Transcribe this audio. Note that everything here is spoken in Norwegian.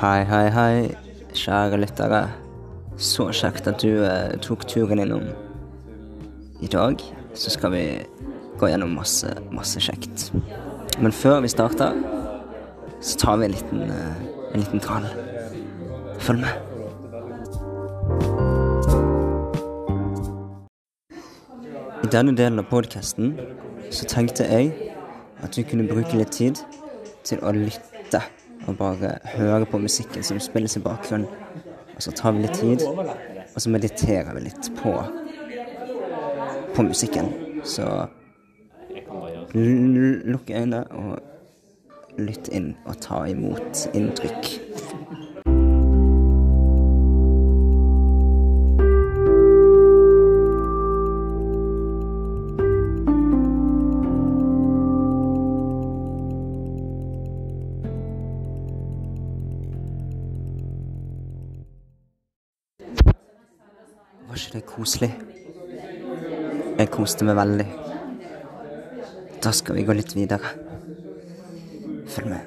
Hei, hei, hei, kjære lyttere. Så kjekt at du eh, tok turen innom. I dag så skal vi gå gjennom masse, masse kjekt. Men før vi starter, så tar vi en liten, eh, en liten trall. Følg med. I denne delen av podkasten så tenkte jeg at du kunne bruke litt tid til å lytte og bare høre på musikken som spilles i bakgrunnen. Og så tar vi litt tid, og så mediterer vi litt på, på musikken. Så lukk øynene og lytt inn og ta imot inntrykk. Var ikke det koselig? Jeg koste meg veldig. Da skal vi gå litt videre. Følg med.